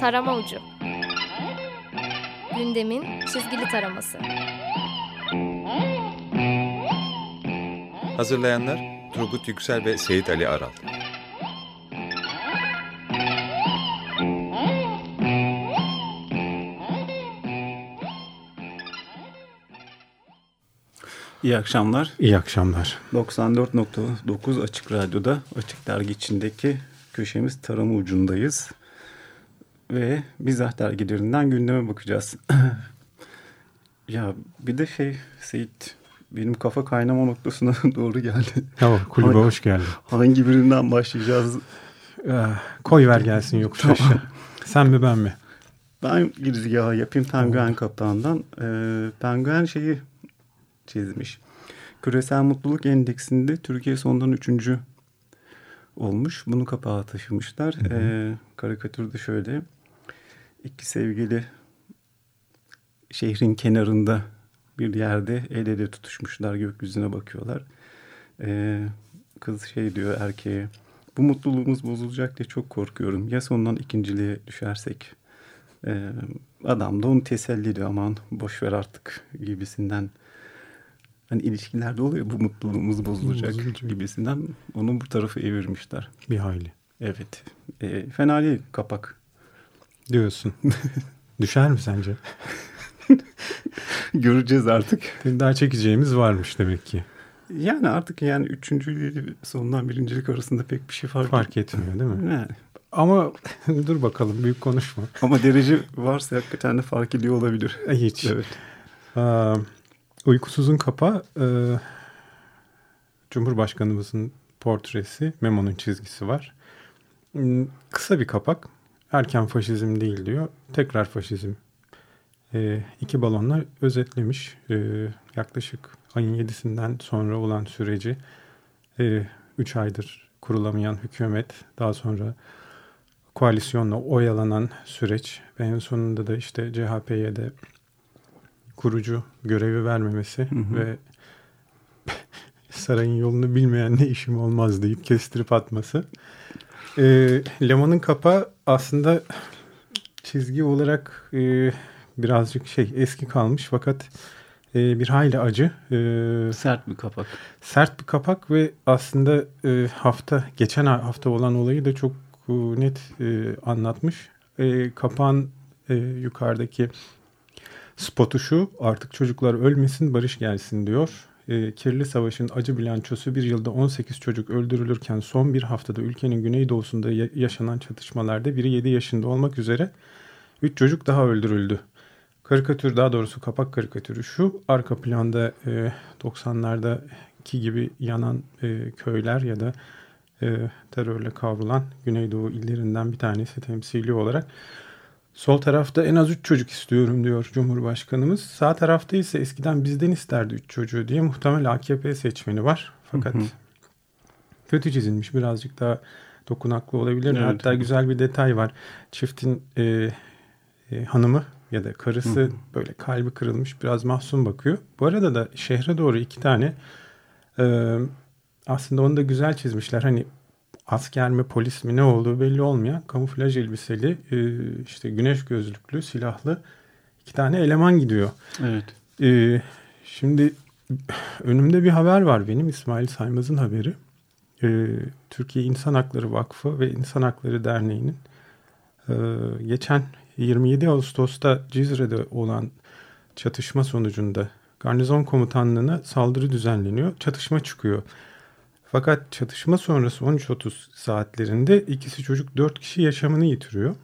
Tarama Ucu Gündemin çizgili taraması Hazırlayanlar Turgut Yüksel ve Seyit Ali Aral İyi akşamlar. İyi akşamlar. 94.9 Açık Radyo'da Açık Dergi içindeki köşemiz Tarama Ucu'ndayız. Ve Mizah dergilerinden gündeme bakacağız. ya bir de şey Seyit benim kafa kaynama noktasına doğru geldi. Tamam kulübe hangi, hoş geldin. Hangi birinden başlayacağız? Ee, koy ver gelsin yokuş tamam. aşağı. Sen mi ben mi? Ben girizgahı yapayım Penguen Kapağı'ndan. Ee, Penguen şeyi çizmiş. Küresel Mutluluk Endeksinde Türkiye sondan üçüncü olmuş. Bunu kapağa taşımışlar. Hı hı. Ee, karikatürde şöyle. İki sevgili şehrin kenarında bir yerde el ele tutuşmuşlar. Gökyüzüne bakıyorlar. Ee, kız şey diyor erkeğe. Bu mutluluğumuz bozulacak diye çok korkuyorum. Ya sondan ikinciliğe düşersek. Ee, adam da onu teselli ediyor. Aman boş ver artık gibisinden hani ilişkilerde oluyor bu mutluluğumuz bozulacak Bozulacak. gibisinden onu bu tarafı evirmişler. Bir hayli. Evet. E, fena değil kapak. Diyorsun. Düşer mi sence? Göreceğiz artık. Daha çekeceğimiz varmış demek ki. Yani artık yani üçüncü sondan birincilik arasında pek bir şey fark, fark etmiyor değil mi? Yani. Ama dur bakalım büyük konuşma. Ama derece varsa hakikaten de fark ediyor olabilir. Hiç. Evet. Aa, Uykusuzun kapağı e, Cumhurbaşkanımızın portresi, Memo'nun çizgisi var. Hmm, kısa bir kapak. Erken faşizm değil diyor. Tekrar faşizm. E, iki balonlar özetlemiş. E, yaklaşık ayın yedisinden sonra olan süreci. E, üç aydır kurulamayan hükümet. Daha sonra koalisyonla oyalanan süreç. Ve en sonunda da işte CHP'ye de kurucu görevi vermemesi hı hı. ve sarayın yolunu bilmeyen ne işim olmaz deyip kestirip atması. E, Leman'ın kapağı aslında çizgi olarak e, birazcık şey eski kalmış fakat e, bir hayli acı. E, sert bir kapak. Sert bir kapak ve aslında e, hafta geçen hafta olan olayı da çok e, net e, anlatmış. E, kapağın e, yukarıdaki Spotu şu artık çocuklar ölmesin barış gelsin diyor. E, kirli savaşın acı bilançosu bir yılda 18 çocuk öldürülürken son bir haftada ülkenin güneydoğusunda ya- yaşanan çatışmalarda biri 7 yaşında olmak üzere 3 çocuk daha öldürüldü. Karikatür daha doğrusu kapak karikatürü şu arka planda e, 90'lardaki gibi yanan e, köyler ya da e, terörle kavrulan Güneydoğu illerinden bir tanesi temsili olarak Sol tarafta en az 3 çocuk istiyorum diyor Cumhurbaşkanımız. Sağ tarafta ise eskiden bizden isterdi 3 çocuğu diye muhtemel AKP seçmeni var. Fakat hı hı. kötü çizilmiş birazcık daha dokunaklı olabilir. Evet. Hatta güzel bir detay var. Çiftin e, e, hanımı ya da karısı hı hı. böyle kalbi kırılmış biraz mahzun bakıyor. Bu arada da şehre doğru iki tane e, aslında onu da güzel çizmişler. Hani asker mi polis mi ne olduğu belli olmayan kamuflaj elbiseli e, işte güneş gözlüklü silahlı iki tane eleman gidiyor. Evet. E, şimdi önümde bir haber var benim İsmail Saymaz'ın haberi. E, Türkiye İnsan Hakları Vakfı ve İnsan Hakları Derneği'nin e, geçen 27 Ağustos'ta Cizre'de olan çatışma sonucunda garnizon komutanlığına saldırı düzenleniyor. Çatışma çıkıyor. Fakat çatışma sonrası 13.30 saatlerinde ikisi çocuk 4 kişi yaşamını yitiriyor.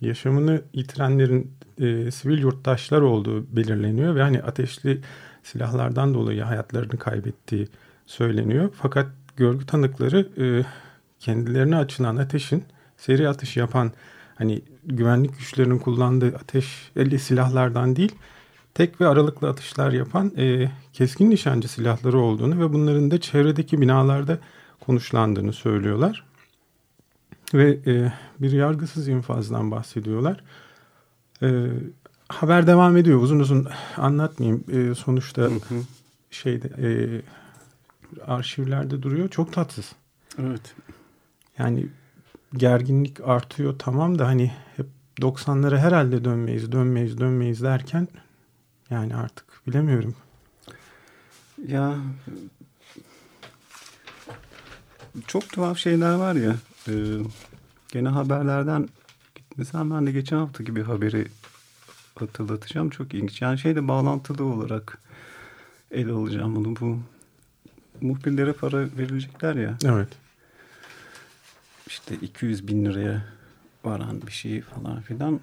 Yaşamını yitirenlerin e, sivil yurttaşlar olduğu belirleniyor ve hani ateşli silahlardan dolayı hayatlarını kaybettiği söyleniyor. Fakat görgü tanıkları e, kendilerine açılan ateşin seri atış yapan hani güvenlik güçlerinin kullandığı ateş eli silahlardan değil tek ve aralıklı atışlar yapan e, keskin nişancı silahları olduğunu ve bunların da çevredeki binalarda konuşlandığını söylüyorlar. Ve e, bir yargısız infazdan bahsediyorlar. E, haber devam ediyor. Uzun uzun anlatmayayım. E, sonuçta hı hı. şeyde e, arşivlerde duruyor. Çok tatsız. Evet. Yani gerginlik artıyor tamam da hani hep 90'lara herhalde dönmeyiz, dönmeyiz, dönmeyiz derken yani artık bilemiyorum. Ya çok tuhaf şeyler var ya. E, gene haberlerden mesela ben de geçen hafta gibi haberi hatırlatacağım. Çok ilginç. Yani şeyle bağlantılı olarak ele alacağım bunu. Bu muhbirlere para verilecekler ya. Evet. işte 200 bin liraya varan bir şey falan filan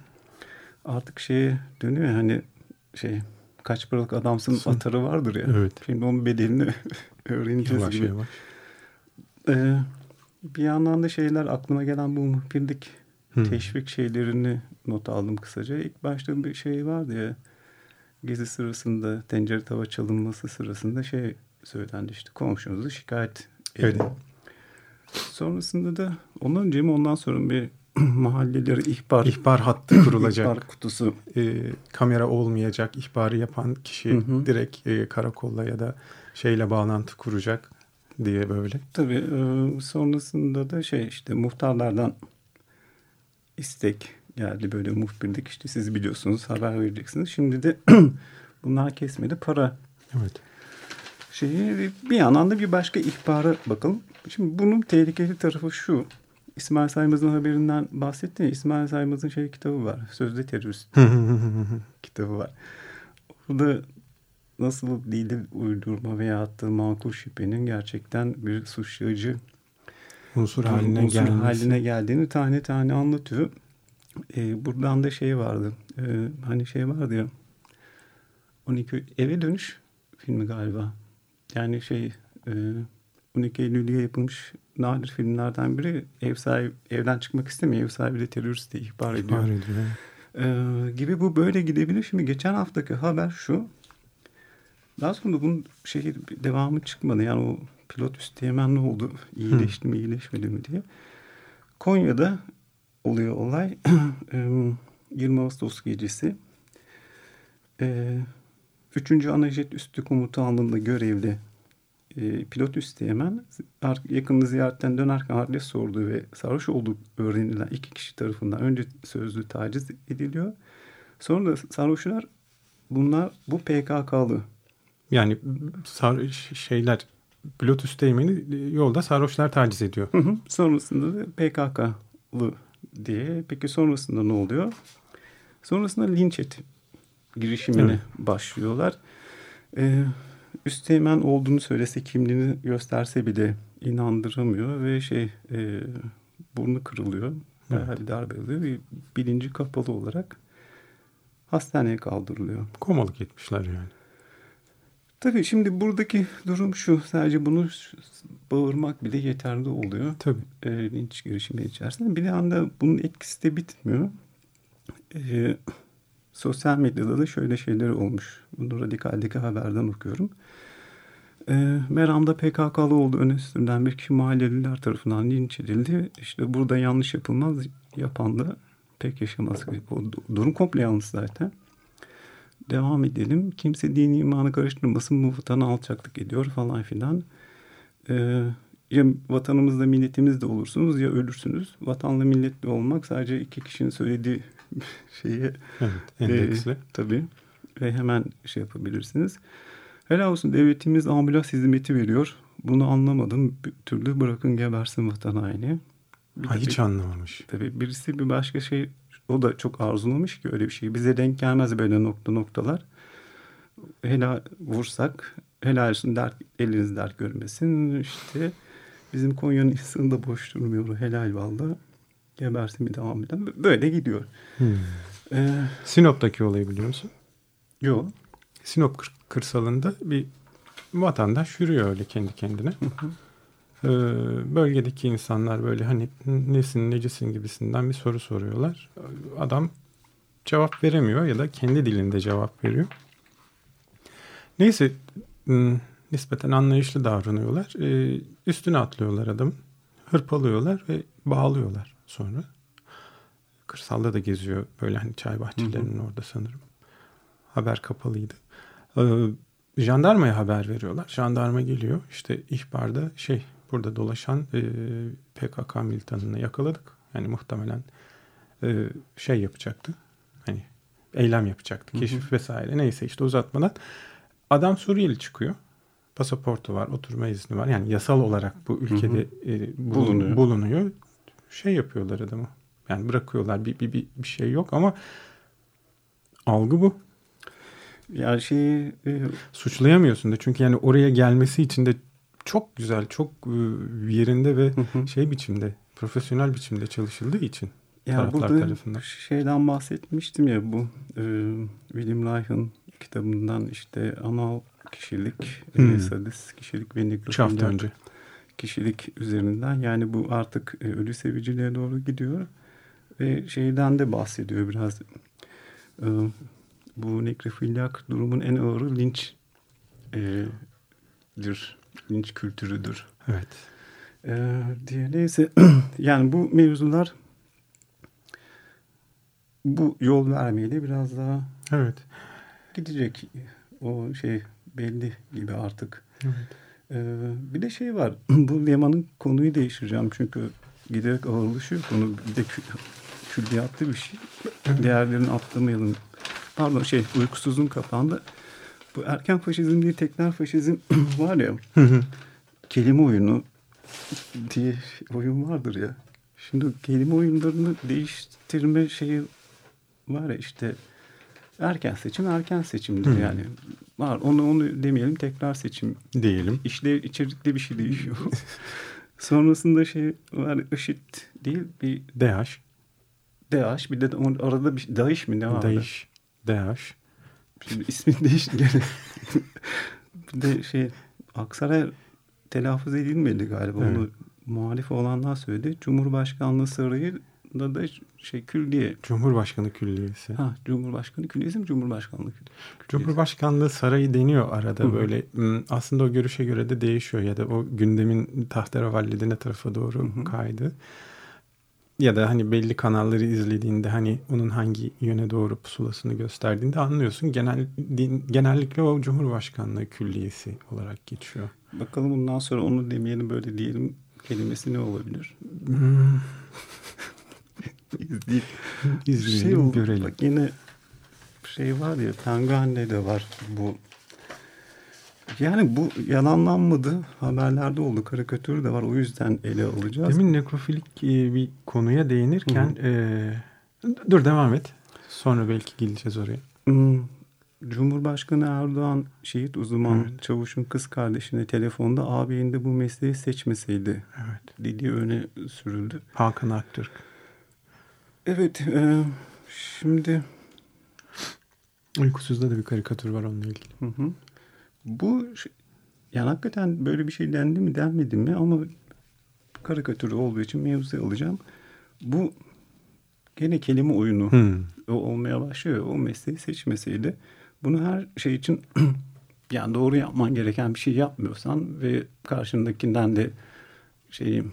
artık şeye dönüyor hani şey kaç paralık adamsın Son- atarı vardır ya. Evet. Şimdi onun bedelini öğreneceğiz Yavaş gibi. yavaş. Ee, bir yandan da şeyler aklıma gelen bu muhbirlik Hı. teşvik şeylerini not aldım kısaca. İlk başta bir şey vardı ya gezi sırasında tencere tava çalınması sırasında şey söylendi işte komşunuzu şikayet edin. Evet. Sonrasında da ondan önce mi ondan sonra bir mahalleleri ihbar, İhbar hattı kurulacak. ihbar kutusu e, kamera olmayacak. ihbarı yapan kişi Hı hı. direkt e, karakolla ya da şeyle bağlantı kuracak diye böyle. Tabii e, sonrasında da şey işte muhtarlardan istek geldi böyle muhbirlik işte siz biliyorsunuz haber vereceksiniz. Şimdi de bunlar kesmedi para Evet. şeyi bir yandan da bir başka ihbara bakalım. Şimdi bunun tehlikeli tarafı şu. İsmail Saymaz'ın haberinden bahsettin ya İsmail Saymaz'ın şey kitabı var. Sözde terörist kitabı var. Orada nasıl dili uydurma veya attığı makul şüphenin gerçekten bir suçlayıcı Unsur haline unsur gelmesi. haline geldiğini tane tane anlatıyor. Ee, buradan da şey vardı. Ee, hani şey vardı ya 12 eve dönüş filmi galiba. Yani şey e, 12 Eylül'de yapılmış nadir filmlerden biri ev sahibi evden çıkmak istemiyor. Ev sahibi de terörist diye ihbar ediyor. İhbar ediyor. Ee, gibi bu böyle gidebilir. Şimdi geçen haftaki haber şu. Daha sonra bunun şey devamı çıkmadı. Yani o pilot üsteğmen ne oldu? İyileşti mi iyileşmedi mi diye. Konya'da oluyor olay. Ee, 20 Ağustos gecesi. Ee, 3. Anajet Üstü Komutanlığı'nda görevli e, pilot üsteğmen yakını ziyaretten dönerken adres sorduğu ve sarhoş olduğu öğrenilen iki kişi tarafından önce sözlü taciz ediliyor. Sonra da sarhoşlar bunlar bu PKK'lı. Yani sar, şeyler pilot üsteğmeni yolda sarhoşlar taciz ediyor. Hı hı. Sonrasında da PKK'lı diye. Peki sonrasında ne oluyor? Sonrasında linç et girişimine Evet. başlıyorlar. Ee, üsteğmen olduğunu söylese kimliğini gösterse bile inandıramıyor ve şey e, burnu kırılıyor. Evet. bir darbe alıyor ve bilinci kapalı olarak hastaneye kaldırılıyor. Komalık etmişler yani. Tabii şimdi buradaki durum şu. Sadece bunu bağırmak bile yeterli oluyor. Tabii. e, linç girişimi içerisinde. Bir anda bunun etkisi de bitmiyor. E, sosyal medyada da şöyle şeyler olmuş. Bunu Radikal'deki haberden okuyorum. E, Meram'da PKK'lı olduğu öne sürülen bir kişi mahalleliler tarafından linç edildi. İşte burada yanlış yapılmaz yapan da pek yaşamaz. O durum komple yanlış zaten. Devam edelim. Kimse dini imanı karıştırmasın. Bu vatana alçaklık ediyor falan filan. Ee, ya vatanımızda milletimizde olursunuz ya ölürsünüz. Vatanla milletli olmak sadece iki kişinin söylediği şeye Evet. Endeksli. e, tabii ve hemen şey yapabilirsiniz. Helal olsun devletimiz ambulans hizmeti veriyor. Bunu anlamadım. Bir türlü bırakın gebersin vatan haini. Bir ha, de hiç anlamamış. Tabii birisi bir başka şey o da çok arzulamış ki öyle bir şey. Bize denk gelmez böyle nokta noktalar. Helal vursak helal olsun dert, eliniz dert görmesin. İşte bizim Konya'nın insanı da boş durmuyor. Helal valla. Gebersin bir devam eden. Böyle gidiyor. Hmm. Ee, Sinop'taki olayı biliyor musun? yok. Sinop kır- kırsalında bir vatandaş yürüyor öyle kendi kendine. Ee, bölgedeki insanlar böyle hani nesin necisin gibisinden bir soru soruyorlar. Adam cevap veremiyor ya da kendi dilinde cevap veriyor. Neyse hmm, nispeten anlayışlı davranıyorlar. Ee, üstüne atlıyorlar adamın. Hırpalıyorlar ve bağlıyorlar sonra. Kırsalda da geziyor böyle hani çay bahçelerinin orada sanırım. Haber kapalıydı. Ee, jandarmaya haber veriyorlar. Jandarma geliyor. İşte ihbarda şey burada dolaşan e, PKK militanını yakaladık. Yani muhtemelen e, şey yapacaktı. Hani eylem yapacaktı. Keşif vesaire neyse işte uzatmadan. Adam Suriyeli çıkıyor. Pasaportu var, oturma izni var. Yani yasal olarak bu ülkede e, bulun- Bulunuyor. bulunuyor. Şey yapıyorlar adamı. Yani bırakıyorlar. Bir, bir, bir, bir şey yok ama algı bu. Yani şeyi e, Suçlayamıyorsun da çünkü yani oraya gelmesi için de çok güzel, çok e, yerinde ve hı. şey biçimde, profesyonel biçimde çalışıldığı için Ya taraflar burada tarafından. şeyden bahsetmiştim ya bu e, William Reich'ın kitabından işte anal kişilik, Hmm. sadist kişilik ve Üç hafta önce. Kişilik üzerinden yani bu artık e, ölü seviciliğe doğru gidiyor ve şeyden de bahsediyor biraz E, bu nekrofilyak durumun en ağırı linç e, dir, linç kültürüdür Evet. ee, diye neyse yani bu mevzular bu yol vermeyle biraz daha Evet. gidecek o şey belli gibi artık. Evet. Ee, bir de şey var bu Leman'ın konuyu değiştireceğim çünkü giderek ağırlaşıyor konu bir de kü, külliyatlı bir şey. Diğerlerini atlamayalım. Pardon şey uykusuzun kapandı. Bu erken faşizm değil tekrar faşizm var ya kelime oyunu diye oyun vardır ya. Şimdi kelime oyunlarını değiştirme şeyi var ya işte erken seçim erken seçimdir yani. Var onu onu demeyelim tekrar seçim. Diyelim. İşlev içerikte bir şey değişiyor. Sonrasında şey var IŞİD değil bir DH. DAEŞ bir de arada bir DAEŞ mi ne vardı? DH. DH. Şimdi ismi değişti gene. bir de şey Aksaray telaffuz edilmedi galiba. Evet. Onu muhalif olanlar söyledi. Cumhurbaşkanlığı sarayında da şey külliye. Cumhurbaşkanı Külliyesi. Ha, Cumhurbaşkanı külliyesi mi? Cumhurbaşkanlığı külliyesi. Cumhurbaşkanlığı sarayı deniyor arada Hı böyle. Hmm, Aslında o görüşe göre de değişiyor ya da o gündemin tahterevalli ne tarafa doğru Hı kaydı. Ya da hani belli kanalları izlediğinde hani onun hangi yöne doğru pusulasını gösterdiğinde anlıyorsun. Genel, genellikle o Cumhurbaşkanlığı Külliyesi olarak geçiyor. Bakalım bundan sonra onu demeyelim böyle diyelim kelimesi ne olabilir? Hmm, İzleyip izleyelim, şey görelim. Bak yine şey var ya Penguen'de de var bu. Yani bu yalanlanmadı. Haberlerde oldu. Karikatürü de var. O yüzden ele alacağız. Demin nekrofilik e, bir konuya değinirken e, dur devam et. Sonra belki geleceğiz oraya. Hmm, Cumhurbaşkanı Erdoğan şehit uzman Evet. çavuşun kız kardeşine telefonda ağabeyinde bu mesleği seçmeseydi Evet. dediği öne sürüldü. Hakan Aktürk. Evet e, şimdi Uykusuz'da da bir karikatür var onunla ilgili. Hı hı. Bu şey- yani hakikaten böyle bir şey dendi mi denmedi mi ama karikatürü olduğu için mevzuya alacağım. Bu gene kelime oyunu Hmm. o olmaya başlıyor. O mesleği seçmeseydi bunu her şey için yani doğru yapman gereken bir şey yapmıyorsan ve karşındakinden de şeyi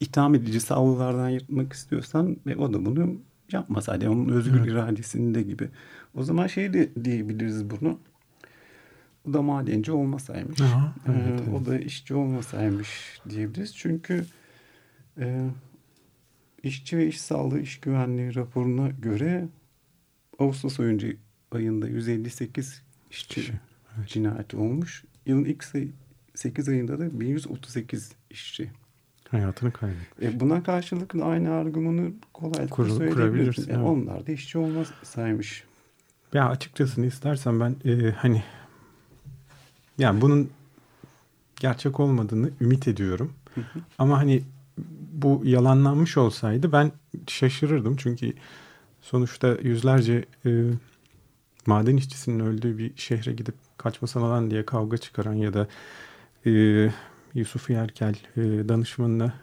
itham edici savlulardan yırtmak istiyorsan ve o da bunu yapmaz. Hadi onun özgür Evet. iradesinde gibi. O zaman şey de diyebiliriz bunu. O da madenci olmasaymış. Aha, Ee, evet, evet. O da işçi olmasaymış diyebiliriz. Çünkü e, işçi ve iş sağlığı iş güvenliği raporuna göre Ağustos ayınca, ayında 158 işçi evet. cinayeti olmuş. Yılın ilk 8 ayında da 1138 işçi. Hayatını kaybetmiş. E buna karşılık da aynı argümanı kolaylıkla Kur- söyleyebilirsin. kurabilirsin, E. Onlar da işçi olmasaymış. Ya açıkçası istersen ben e, hani yani bunun gerçek olmadığını ümit ediyorum. Ama hani bu yalanlanmış olsaydı ben şaşırırdım. Çünkü sonuçta yüzlerce e, maden işçisinin öldüğü bir şehre gidip kaçmasana lan diye kavga çıkaran ya da e, Yusuf Yerkel e, danışmanına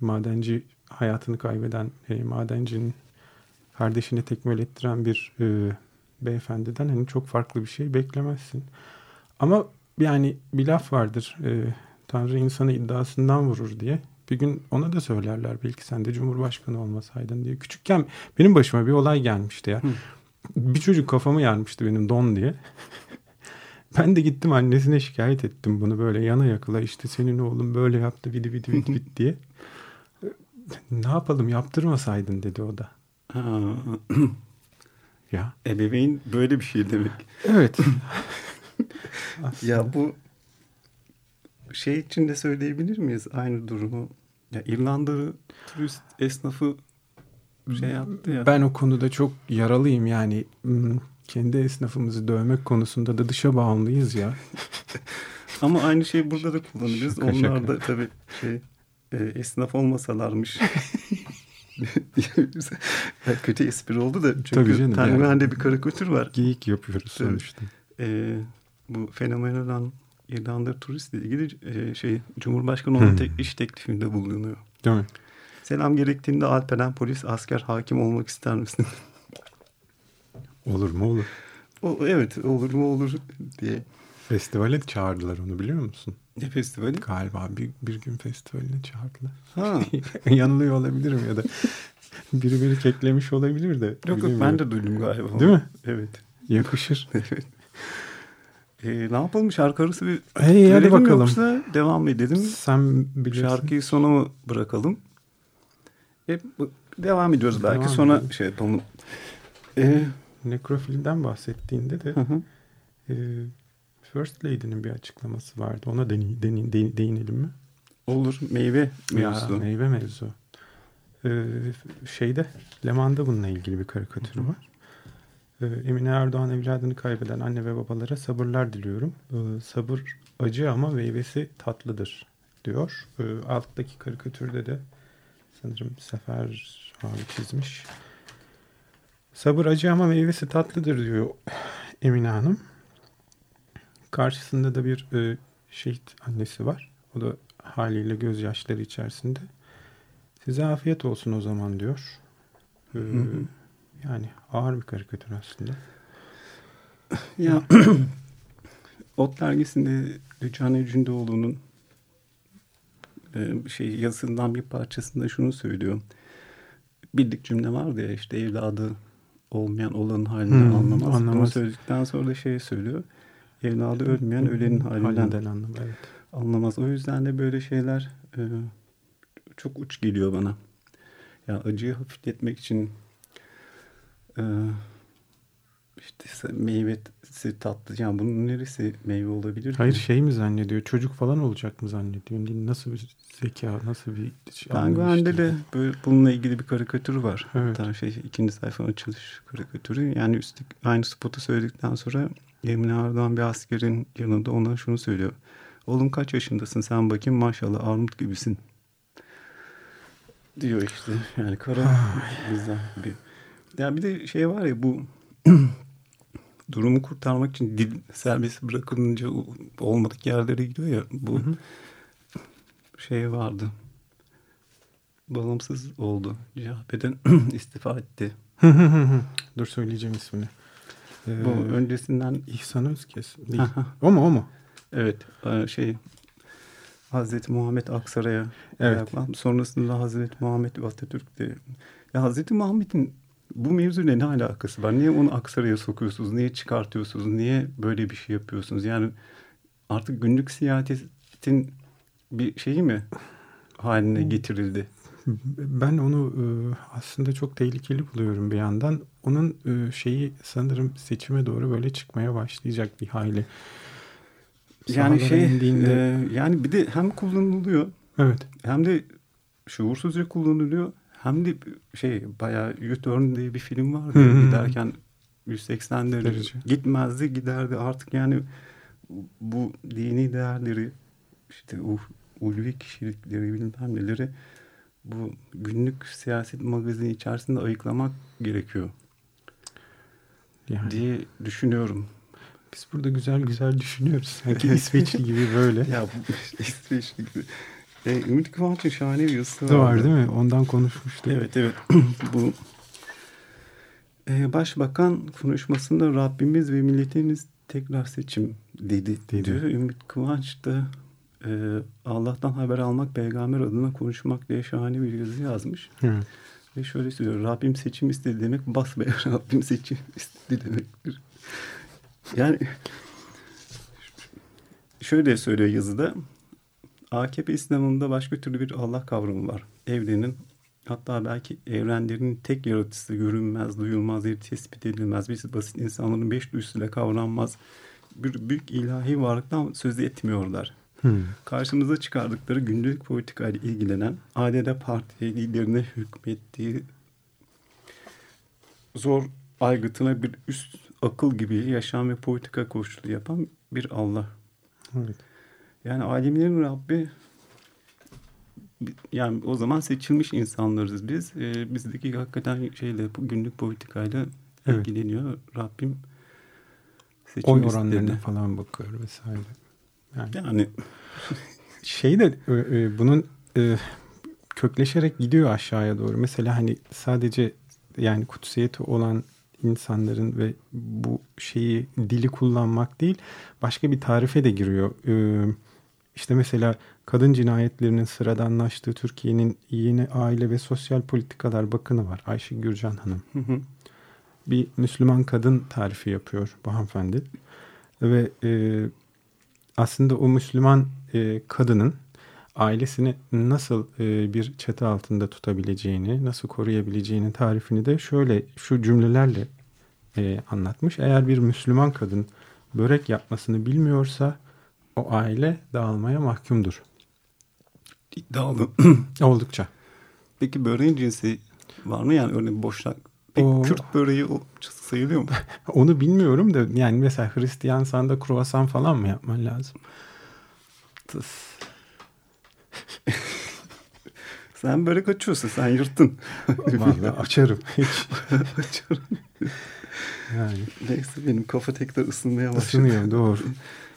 madenci hayatını kaybeden e, madencinin kardeşini tekmil ettiren bir e, beyefendiden hani çok farklı bir şey beklemezsin. Ama yani bir laf vardır. E, Tanrı insanı iddiasından vurur diye. Bir gün ona da söylerler belki sen de Cumhurbaşkanı olmasaydın diye. Küçükken benim başıma bir olay gelmişti ya. Hı. Bir çocuk kafamı yarmıştı benim don diye. Ben de gittim annesine şikayet ettim bunu böyle yana yakıla işte senin oğlum böyle yaptı vidi vidi vidi vidi diye. Ne yapalım yaptırmasaydın dedi o da. Ya. ebeveyn böyle bir şey demek. Evet. Ya bu şey için de söyleyebilir miyiz aynı durumu? Ya İrlandalı turist esnafı şey yaptı ya. Ben o konuda çok yaralıyım yani. Kendi esnafımızı dövmek konusunda da dışa bağımlıyız ya. Ama aynı şeyi burada da kullanırız. Şaka, Onlar şaka. da tabii şey e, esnaf olmasalarmış. Kötü espri oldu da çünkü Tabii canım, Tanrıhane'de bir karikatür var. Geyik yapıyoruz Tabii. sonuçta. E, bu fenomen olan İrlanda turistle ilgili e, şey Cumhurbaşkanı onun Hmm. tek iş teklifinde bulunuyor. Değil mi? Selam gerektiğinde Alperen polis, asker, hakim olmak ister misin? Olur mu olur. o, evet olur mu olur diye. Festivale çağırdılar onu biliyor musun? Ne festivali? Galiba bir, bir gün festivaline çağırdılar. Ha. Yanılıyor olabilirim ya da biri biri keklemiş olabilir de. Yok yok ben de duydum galiba. Değil mi? Evet. Yakışır. evet. E, ne yapalım şarkı arası bir Hey hadi bakalım. yoksa devam edelim. Sen bilirsin. Şarkıyı sona mı bırakalım? E, devam ediyoruz belki Devam sonra edelim. şey yapalım. E, Nekrofilden bahsettiğinde de hı hı. e, First Lady'nin bir açıklaması vardı. Ona deni, deni- de- değinelim mi? Olur meyve mevzusu. Ya, meyve mevzu. Ee, şeyde Leman'da bununla ilgili bir karikatürü var. Ee, Emine Erdoğan evladını kaybeden anne ve babalara sabırlar diliyorum. Ee, sabır acı ama meyvesi tatlıdır diyor. Ee, alttaki karikatürde de sanırım Sefer abi çizmiş. Sabır acı ama meyvesi tatlıdır diyor Emine Hanım. Karşısında da bir e, şehit annesi var. O da haliyle gözyaşları içerisinde. Size afiyet olsun o zaman diyor. Ee, hı. yani ağır bir karikatür aslında. Ya Ot dergisinde Rücane Cündoğlu'nun e, şey yazısından bir parçasında şunu söylüyor. Bildik cümle vardı ya işte evladı olmayan olanın halinden Hmm, anlamaz. Anlamaz. söyledikten sonra da şey söylüyor. Evladı ölmeyen ölenin halinden Halinden anlam. Evet. anlamaz. O yüzden de böyle şeyler e, çok uç geliyor bana. Ya acıyı hafifletmek için e, işte meyvesi tatlı. Yani bunun neresi meyve olabilir? Hayır şey mi zannediyor? Çocuk falan olacak mı zannediyor? Nasıl bir zeka, nasıl bir şey Penguen'de de böyle bununla ilgili bir karikatür var. Evet. Hatta şey ikinci sayfa açılış karikatürü. Yani üstlük aynı spotu söyledikten sonra Emine Erdoğan bir askerin yanında ona şunu söylüyor. Oğlum kaç yaşındasın sen bakayım maşallah armut gibisin. Diyor işte. Yani kara güzel bir. Ya bir de şey var ya bu durumu kurtarmak için dil serbest bırakılınca olmadık yerlere gidiyor ya. Bu Hı hı. şey vardı. Bağımsız oldu. CHP'den istifa etti. Dur söyleyeceğim ismini. Ee, Bu öncesinden İhsan Özkes değil. O mu o mu? evet e, şey Hazreti Muhammed Aksaray'a Evet. ayaklandı. Sonrasında Hazreti Muhammed Atatürk de ya Hazreti Muhammed'in bu mevzuyla ne alakası var? Niye onu Aksaray'a sokuyorsunuz? Niye çıkartıyorsunuz? Niye böyle bir şey yapıyorsunuz? Yani artık günlük siyasetin bir şeyi mi haline getirildi? Ben onu e, aslında çok tehlikeli buluyorum bir yandan. Onun e, şeyi sanırım seçime doğru böyle çıkmaya başlayacak bir hayli. Yani Sahalara şey indiğinde- e, yani bir de hem kullanılıyor evet. hem de şuursuzca kullanılıyor hem de şey bayağı U-Turn diye bir film vardı giderken 180 derece Derece. gitmezdi giderdi artık yani bu dini değerleri işte uh, ulvi kişilikleri bilmem neleri bu günlük siyaset magazini içerisinde ayıklamak gerekiyor Yani diye düşünüyorum. biz burada güzel güzel düşünüyoruz. Sanki İsveçli gibi böyle. Ya bu İsveçli gibi. E, Ümit Kıvanç'ın şahane bir yazısı var vardı. değil mi? Ondan konuşmuştuk. Evet evet. Bu e, Başbakan konuşmasında Rabbimiz ve milletimiz tekrar seçim dedi, Dedi. diyor. Ümit Kıvanç da e, Allah'tan haber almak, peygamber adına konuşmak diye şahane bir yazı yazmış. Evet. Ve şöyle söylüyor. Rabbim seçim istedi demek bas be Rabbim seçim istedi demektir. Yani şöyle söylüyor yazıda. AKP İslam'ında başka türlü bir Allah kavramı var. Evrenin hatta belki evrenlerin tek yaratıcısı görünmez, duyulmaz, yeri tespit edilmez, biz basit insanların beş duyusuyla kavranmaz bir büyük ilahi varlıktan söz etmiyorlar. Hmm. Karşımıza çıkardıkları günlük politikayla ilgilenen, ADD parti liderine hükmettiği zor aygıtına bir üst akıl gibi yaşam ve politika koşulu yapan bir Allah. Evet. Yani alemlerin Rabbi yani o zaman seçilmiş insanlarız biz. Ee, bizdeki hakikaten şeyle günlük politikayla Evet. ilgileniyor. Rabbim Oy seçim oranlarına listelerini. falan bakıyor vesaire. Yani Yani şey de e, e, bunun e, kökleşerek gidiyor aşağıya doğru. Mesela hani sadece yani kutsiyeti olan insanların ve bu şeyi dili kullanmak değil başka bir tarife de giriyor. E, işte mesela kadın cinayetlerinin sıradanlaştığı Türkiye'nin yeni aile ve sosyal politikalar bakanı var Ayşe Gürcan Hanım. hı hı. bir Müslüman kadın tarifi yapıyor bu hanımefendi. Ve e, aslında o Müslüman e, kadının ailesini nasıl e, bir çatı altında tutabileceğini, nasıl koruyabileceğinin tarifini de şöyle şu cümlelerle e, anlatmış. Eğer bir Müslüman kadın börek yapmasını bilmiyorsa o aile dağılmaya mahkumdur. iddialı. Oldukça. Peki böreğin cinsi var mı? Yani örneğin boşnak. Peki O- Kürt böreği o sayılıyor mu? Onu bilmiyorum da yani mesela Hristiyansan da kruvasan falan mı yapman lazım? Tıs. sen börek açıyorsun. Sen yırttın. Vallahi açarım. Hiç. yani Neyse benim kafa tekrar ısınmaya başladı. ısınıyor doğru.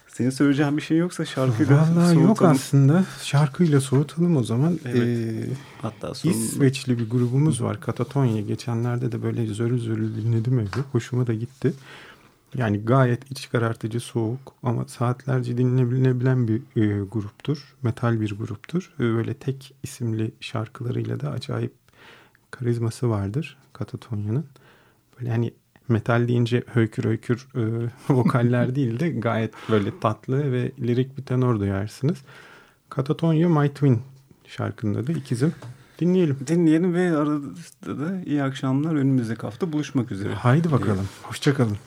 Senin söyleyeceğin bir şey yoksa şarkıyla Vallahi yok soğutalım. aslında. Şarkıyla soğutalım o zaman. Evet. Ee, Hatta sonunda. İsveçli bir grubumuz var. Katatonya. Geçenlerde de böyle zörül zörül dinledim evde. Hoşuma da gitti. Yani gayet iç karartıcı, soğuk ama saatlerce dinlenebilen bir e, gruptur. Metal bir gruptur. E, böyle tek isimli şarkılarıyla da acayip karizması vardır Katatonya'nın. Böyle hani metal deyince höykür höykür e, vokaller değil de gayet böyle tatlı ve lirik bir tenor duyarsınız. Katatonya My Twin şarkının adı ikizim. Dinleyelim. Dinleyelim ve arada da iyi akşamlar. Önümüzdeki hafta buluşmak üzere. Haydi bakalım. Hoşçakalın.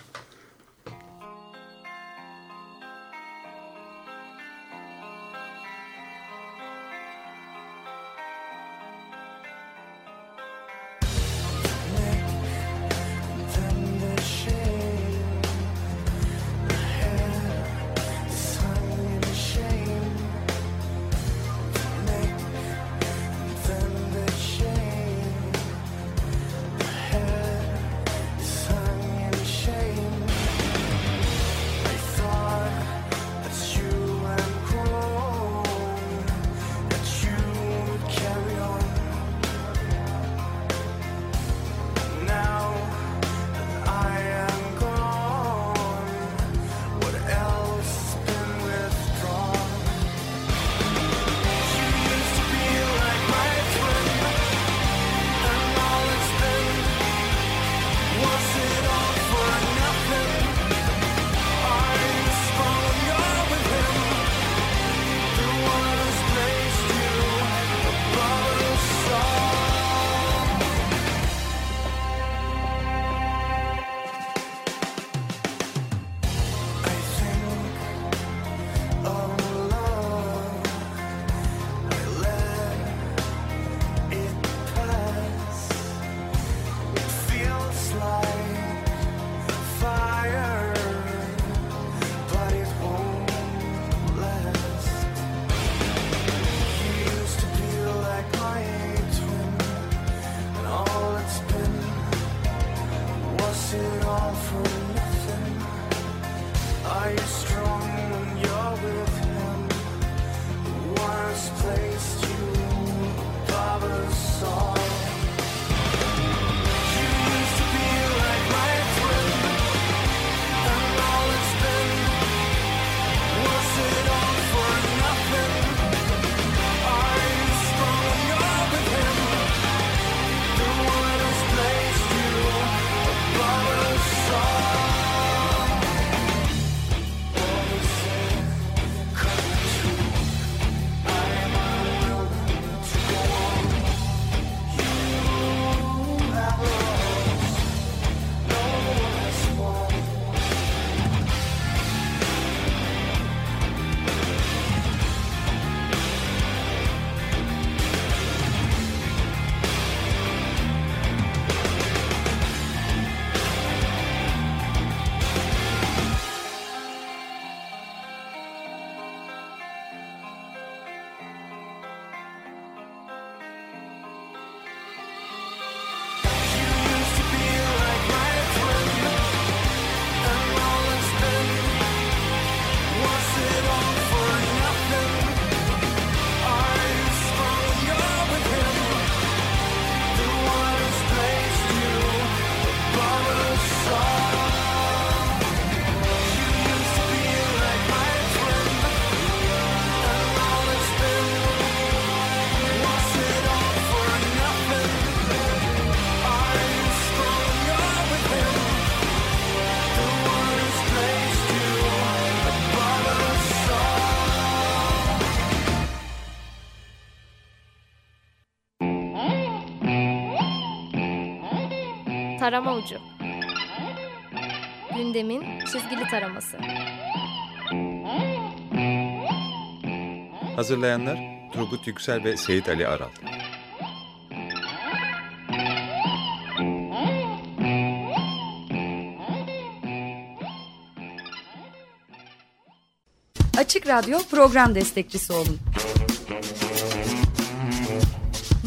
ice Tarama ucu. Gündemin çizgili taraması. Hazırlayanlar Turgut Yüksel ve Seyit Ali Aral. Açık Radyo program destekçisi olun.